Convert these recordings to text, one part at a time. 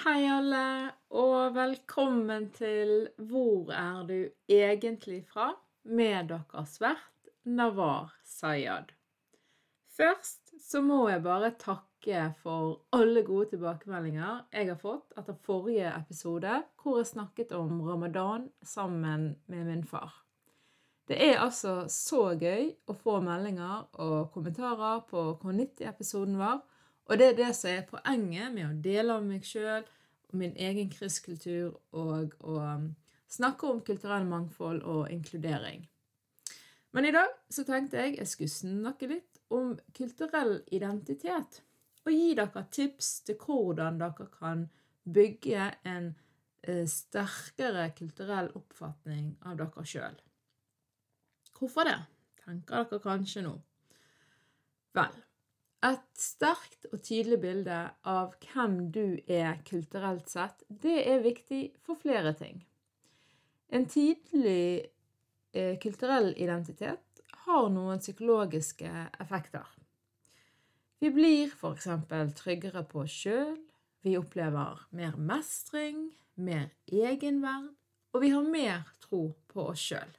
Hei alle, og velkommen til Hvor er du egentlig fra? med deres vert Navar Sayad. Først så må jeg bare takke for alle gode tilbakemeldinger jeg har fått etter forrige episode, hvor jeg snakket om ramadan sammen med min far. Det er altså så gøy å få meldinger og kommentarer på hvor nyttig episoden var. Og det er det som er poenget med å dele av meg sjøl min egen kristkultur og å snakke om kulturell mangfold og inkludering. Men i dag så tenkte jeg jeg skulle snakke litt om kulturell identitet. Og gi dere tips til hvordan dere kan bygge en eh, sterkere kulturell oppfatning av dere sjøl. Hvorfor det, tenker dere kanskje nå. Vel, et sterkt og tydelig bilde av hvem du er kulturelt sett, det er viktig for flere ting. En tydelig eh, kulturell identitet har noen psykologiske effekter. Vi blir f.eks. tryggere på oss sjøl, vi opplever mer mestring, mer egenverd, og vi har mer tro på oss sjøl.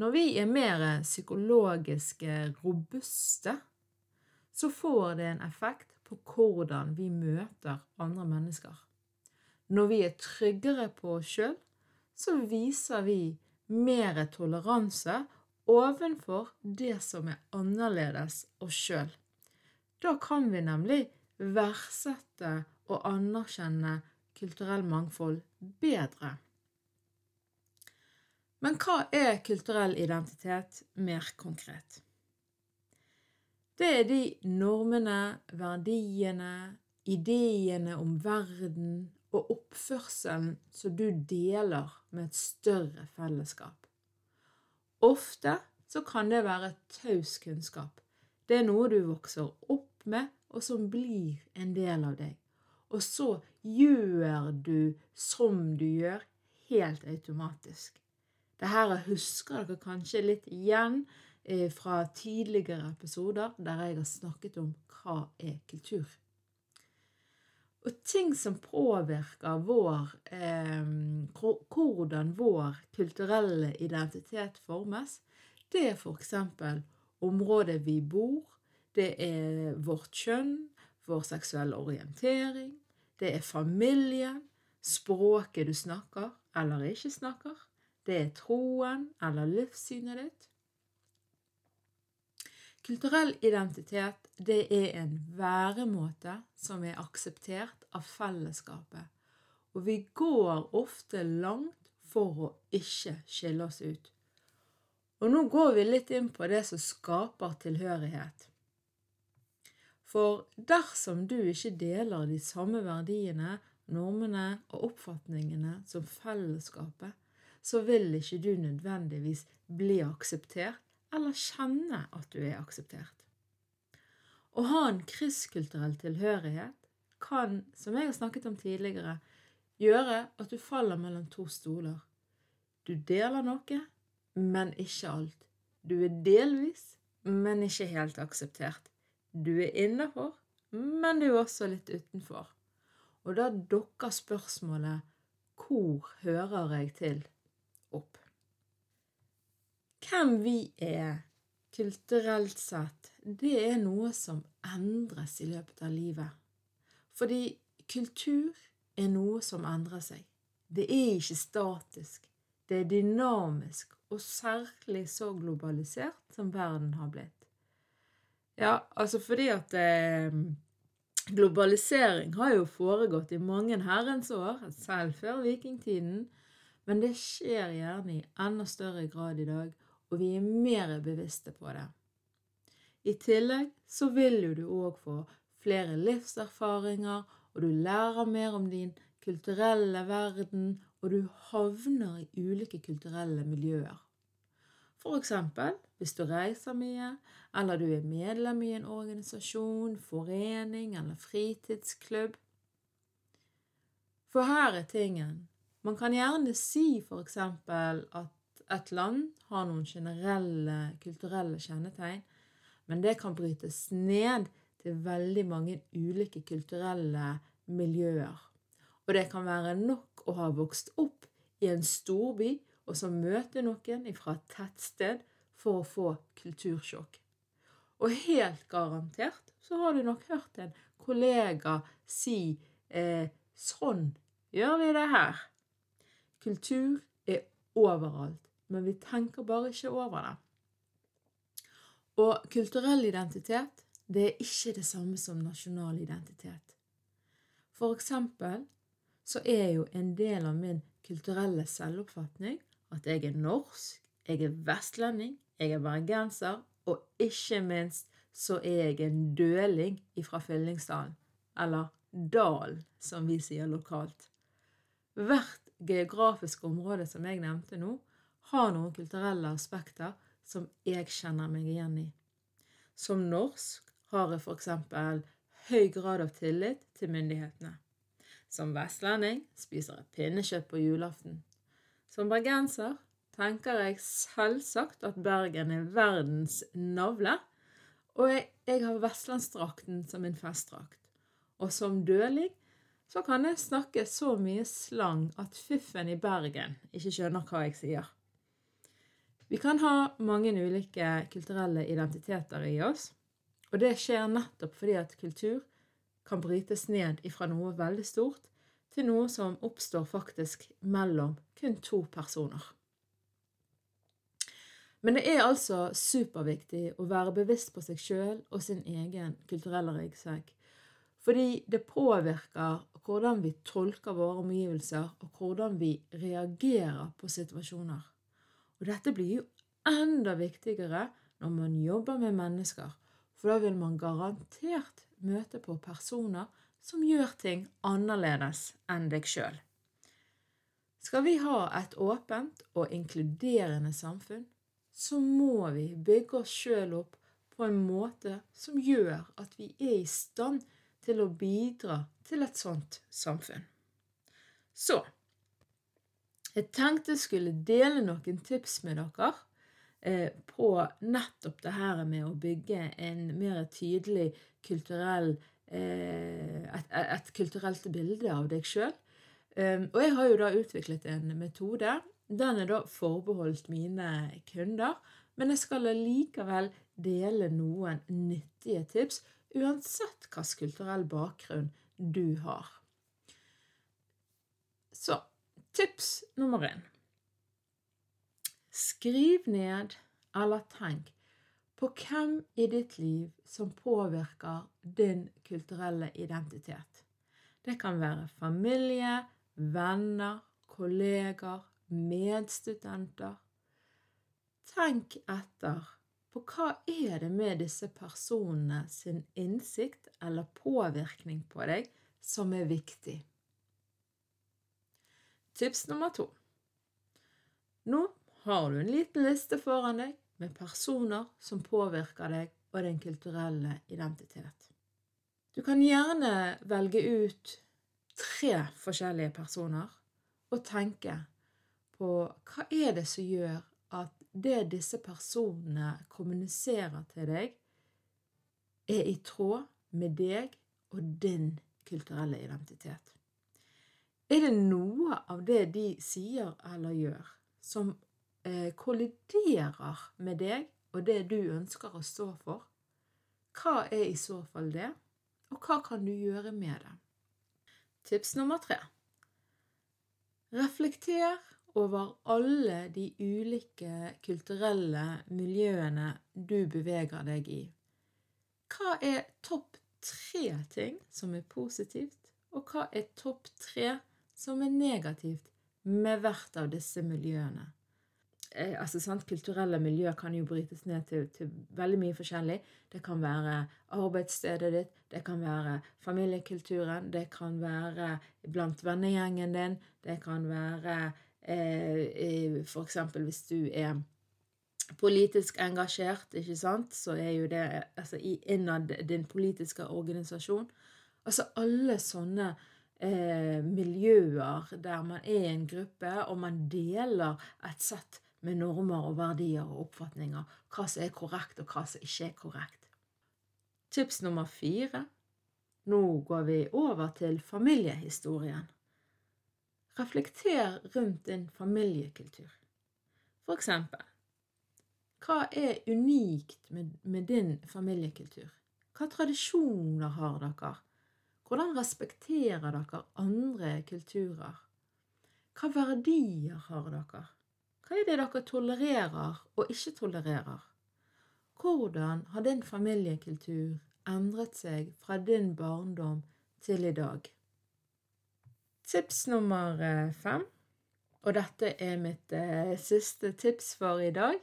Når vi er mer psykologiske robuste, så får det en effekt på hvordan vi møter andre mennesker. Når vi er tryggere på oss sjøl, så viser vi mer toleranse ovenfor det som er annerledes oss sjøl. Da kan vi nemlig verdsette og anerkjenne kulturell mangfold bedre. Men hva er kulturell identitet mer konkret? Det er de normene, verdiene, ideene om verden og oppførselen som du deler med et større fellesskap. Ofte så kan det være taus kunnskap. Det er noe du vokser opp med, og som blir en del av deg. Og så gjør du som du gjør, helt automatisk. Dette husker dere kanskje litt igjen fra tidligere episoder der jeg har snakket om hva er kultur. Og ting som påvirker vår eh, Hvordan vår kulturelle identitet formes, det er f.eks. området vi bor, det er vårt kjønn, vår seksuelle orientering, det er familien, språket du snakker eller ikke snakker, det er troen eller livssynet ditt, Kulturell identitet det er en væremåte som er akseptert av fellesskapet, og vi går ofte langt for å ikke skille oss ut. Og nå går vi litt inn på det som skaper tilhørighet. For dersom du ikke deler de samme verdiene, normene og oppfatningene som fellesskapet, så vil ikke du nødvendigvis bli akseptert eller kjenne at du er akseptert. Å ha en krysskulturell tilhørighet kan, som jeg har snakket om tidligere, gjøre at du faller mellom to stoler. Du deler noe, men ikke alt. Du er delvis, men ikke helt akseptert. Du er innafor, men du er også litt utenfor. Og da dukker spørsmålet hvor hører jeg til? opp. Hvem vi er kulturelt sett, det er noe som endres i løpet av livet. Fordi kultur er noe som endrer seg. det er ikke statisk. Det er dynamisk, og særlig så globalisert som verden har blitt. Ja, altså fordi at eh, globalisering har jo foregått i mange herrens år, selv før vikingtiden, men det skjer gjerne i enda større grad i dag, og vi er mer bevisste på det. I tillegg så vil jo du òg få flere livserfaringer, og du lærer mer om din kulturelle verden, og du havner i ulike kulturelle miljøer. For eksempel hvis du reiser mye, eller du er medlem i en organisasjon, forening eller fritidsklubb. For her er tingen. Man kan gjerne si for eksempel at et land har noen generelle kulturelle kjennetegn, men det kan brytes ned til veldig mange ulike kulturelle miljøer. Og det kan være nok å ha vokst opp i en storby og så møte noen fra et tettsted for å få kultursjokk. Og helt garantert så har du nok hørt en kollega si eh, sånn gjør vi det her. Kultur er overalt, men vi tenker bare ikke over det. Og kulturell identitet det er ikke det samme som nasjonal identitet. For eksempel så er jo en del av min kulturelle selvoppfatning at jeg er norsk, jeg er vestlending, jeg er bergenser, og ikke minst så er jeg en døling ifra Fyllingsdalen. Eller dal, som vi sier lokalt. Hvert geografiske område som jeg nevnte nå, har noen kulturelle aspekter som jeg kjenner meg igjen i. Som norsk har jeg f.eks. høy grad av tillit til myndighetene. Som vestlending spiser jeg pinnekjøtt på julaften. Som bergenser tenker jeg selvsagt at Bergen er verdens navle, og jeg, jeg har vestlandsdrakten som min festdrakt. Og som dølig så kan jeg snakke så mye slang at fiffen i Bergen ikke skjønner hva jeg sier. Vi kan ha mange ulike kulturelle identiteter i oss, og det skjer nettopp fordi at kultur kan brytes ned ifra noe veldig stort til noe som oppstår faktisk mellom kun to personer. Men det er altså superviktig å være bevisst på seg sjøl og sin egen kulturelle ryggsekk. Fordi det påvirker hvordan vi tolker våre omgivelser, og hvordan vi reagerer på situasjoner. Og dette blir jo enda viktigere når man jobber med mennesker, for da vil man garantert møte på personer som gjør ting annerledes enn deg sjøl. Skal vi ha et åpent og inkluderende samfunn, så må vi bygge oss sjøl opp på en måte som gjør at vi er i stand til å bidra til et sånt samfunn. Så jeg tenkte jeg skulle dele noen tips med dere eh, på nettopp det her med å bygge en mer tydelig kulturell Eh, et, et, kulturelt bilde av deg sjøl. Um, og jeg har jo da utviklet en metode. Den er da forbeholdt mine kunder. Men jeg skal likevel dele noen nyttige tips, uansett hvilken kulturell bakgrunn du har. Så tips nummer én. Skriv ned eller tenk på hvem i ditt liv som påvirker din kulturelle identitet. Det kan være familie, venner, kolleger, medstudenter. Tenk etter på hva er det med disse personene sin innsikt eller påvirkning på deg som er viktig. Tips nummer to. Nå har du en liten liste foran deg med personer som påvirker deg og din kulturelle identitet. Du kan gjerne velge ut tre forskjellige personer og tenke på hva er det som gjør at det disse personene kommuniserer til deg, er i tråd med deg og din kulturelle identitet. Er det noe av det de sier eller gjør, som eh, kolliderer med deg og det du ønsker å stå for, hva er i så fall det, og hva kan du gjøre med det? Tips nummer tre. Reflekter over alle de ulike kulturelle miljøene du beveger deg i. Hva er topp tre ting som er positivt, og hva er topp tre som er negativt med hvert av disse miljøene? Eh, altså sant, Kulturelle miljø kan jo brytes ned til, til, veldig mye forskjellig. Det kan være arbeidsstedet ditt, det kan være familiekulturen, det kan være blant vennegjengen din, det kan være eh, f.eks. hvis du er politisk engasjert, ikke sant, så er jo det altså innad din politiske organisasjon. Altså alle sånne eh, miljøer der man er en gruppe, og man deler et sett med normer og verdier og oppfatninger. Hva som er korrekt, og hva som ikke er korrekt. Tips nummer fire. Nå går vi over til familiehistorien. Reflekter rundt din familiekultur. For eksempel hva er unikt med, med, din familiekultur? Hva tradisjoner har dere? Hvordan respekterer dere andre kulturer? Hva verdier har dere? Hva er det dere tolererer og ikke tolererer? Hvordan har din familiekultur endret seg fra din barndom til i dag? Tips nummer eh, fem, og dette er mitt eh, siste tips for i dag.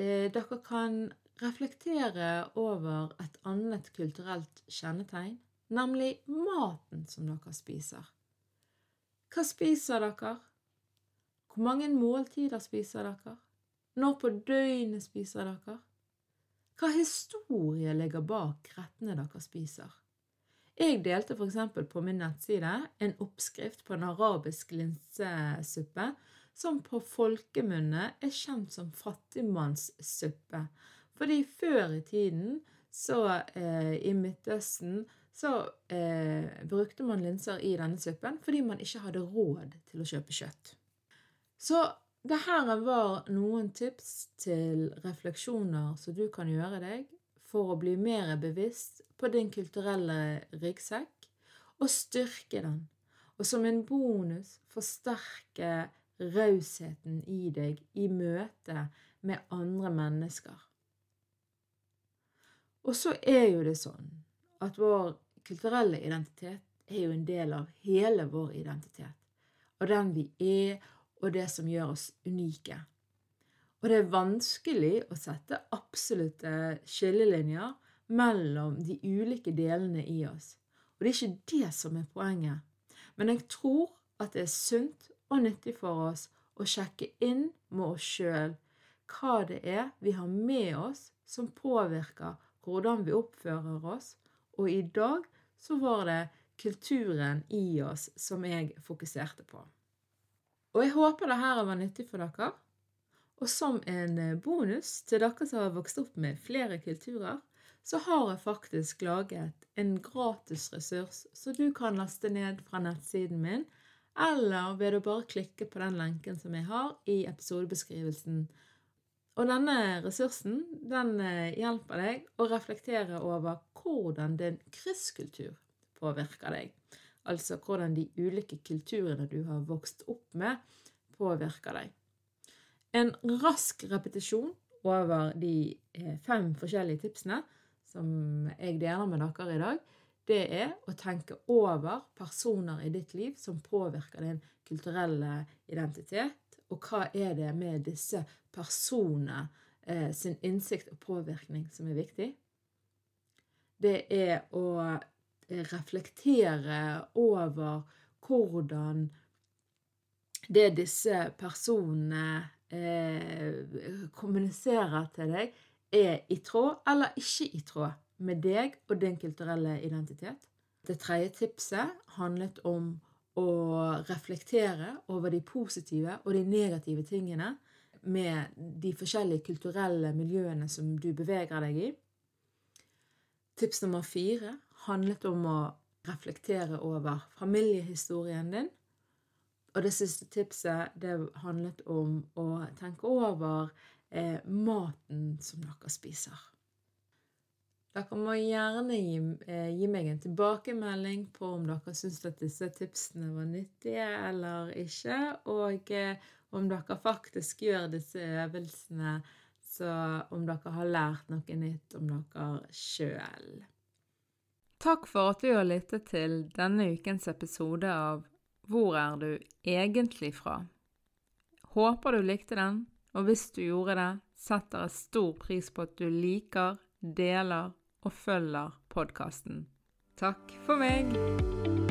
Eh, dere kan reflektere over et annet kulturelt kjennetegn, nemlig maten som dere spiser. Hva spiser dere? Hvor mange måltider spiser dere? Når på døgnet spiser dere? Hva historie ligger bak rettene dere spiser? Jeg delte f.eks. på min nettside en oppskrift på en arabisk linsesuppe som på folkemunne er kjent som fattigmannssuppe. Fordi før i tiden, så eh, i Midtøsten, så eh, brukte man linser i denne suppen fordi man ikke hadde råd til å kjøpe kjøtt. Så det her var noen tips til refleksjoner som du kan gjøre deg for å bli mer bevisst på din kulturelle ryggsekk og styrke den, og som en bonus forsterke rausheten i deg i møte med andre mennesker. Og så er jo det sånn at vår kulturelle identitet er jo en del av hele vår identitet, og den vi er, og det som gjør oss unike. Og det er vanskelig å sette absolutte skillelinjer mellom de ulike delene i oss. Og det er ikke det som er poenget. Men jeg tror at det er sunt og nyttig for oss å sjekke inn med oss sjøl hva det er vi har med oss som påvirker hvordan vi oppfører oss. Og i dag så var det kulturen i oss som jeg fokuserte på. Og jeg håper dette var nyttig for dere. Og som en eh, bonus til dere som har vokst opp med flere kulturer, så har jeg faktisk laget en gratis ressurs så du kan laste ned fra nettsiden min, eller ved å bare klikke på den lenken som jeg har i episodebeskrivelsen. Og denne ressursen den eh, hjelper deg å reflektere over hvordan din krysskultur påvirker deg. Altså hvordan de ulike kulturene du har vokst opp med, påvirker deg. En rask repetisjon over de eh, fem forskjellige tipsene som jeg deler med dere i dag, det er å tenke over personer i ditt liv som påvirker din kulturelle identitet, og hva er det med disse personene eh, sin innsikt og påvirkning som er viktig. Det er å eh, reflektere over hvordan det disse personene eh, kommuniserer til deg, er i tråd eller ikke i tråd med deg og din kulturelle identitet. Det tredje tipset handlet om å reflektere over de positive og de negative tingene med de forskjellige kulturelle miljøene som du beveger deg i. Tips nummer fire handlet om å reflektere over familiehistorien din og det siste tipset det handlet om å tenke over eh, maten som dere spiser. Dere må gjerne gi, eh, gi, meg en tilbakemelding på om dere syns at disse tipsene var nyttige eller ikke, og eh, om dere faktisk gjør disse øvelsene, så om dere har lært noe nytt om dere sjøl. Takk for at du har lyttet til denne ukens episode av Hvor er du egentlig fra? Håper du likte den, og hvis du gjorde det, setter jeg stor pris på at du liker, deler og følger podkasten. Takk for meg!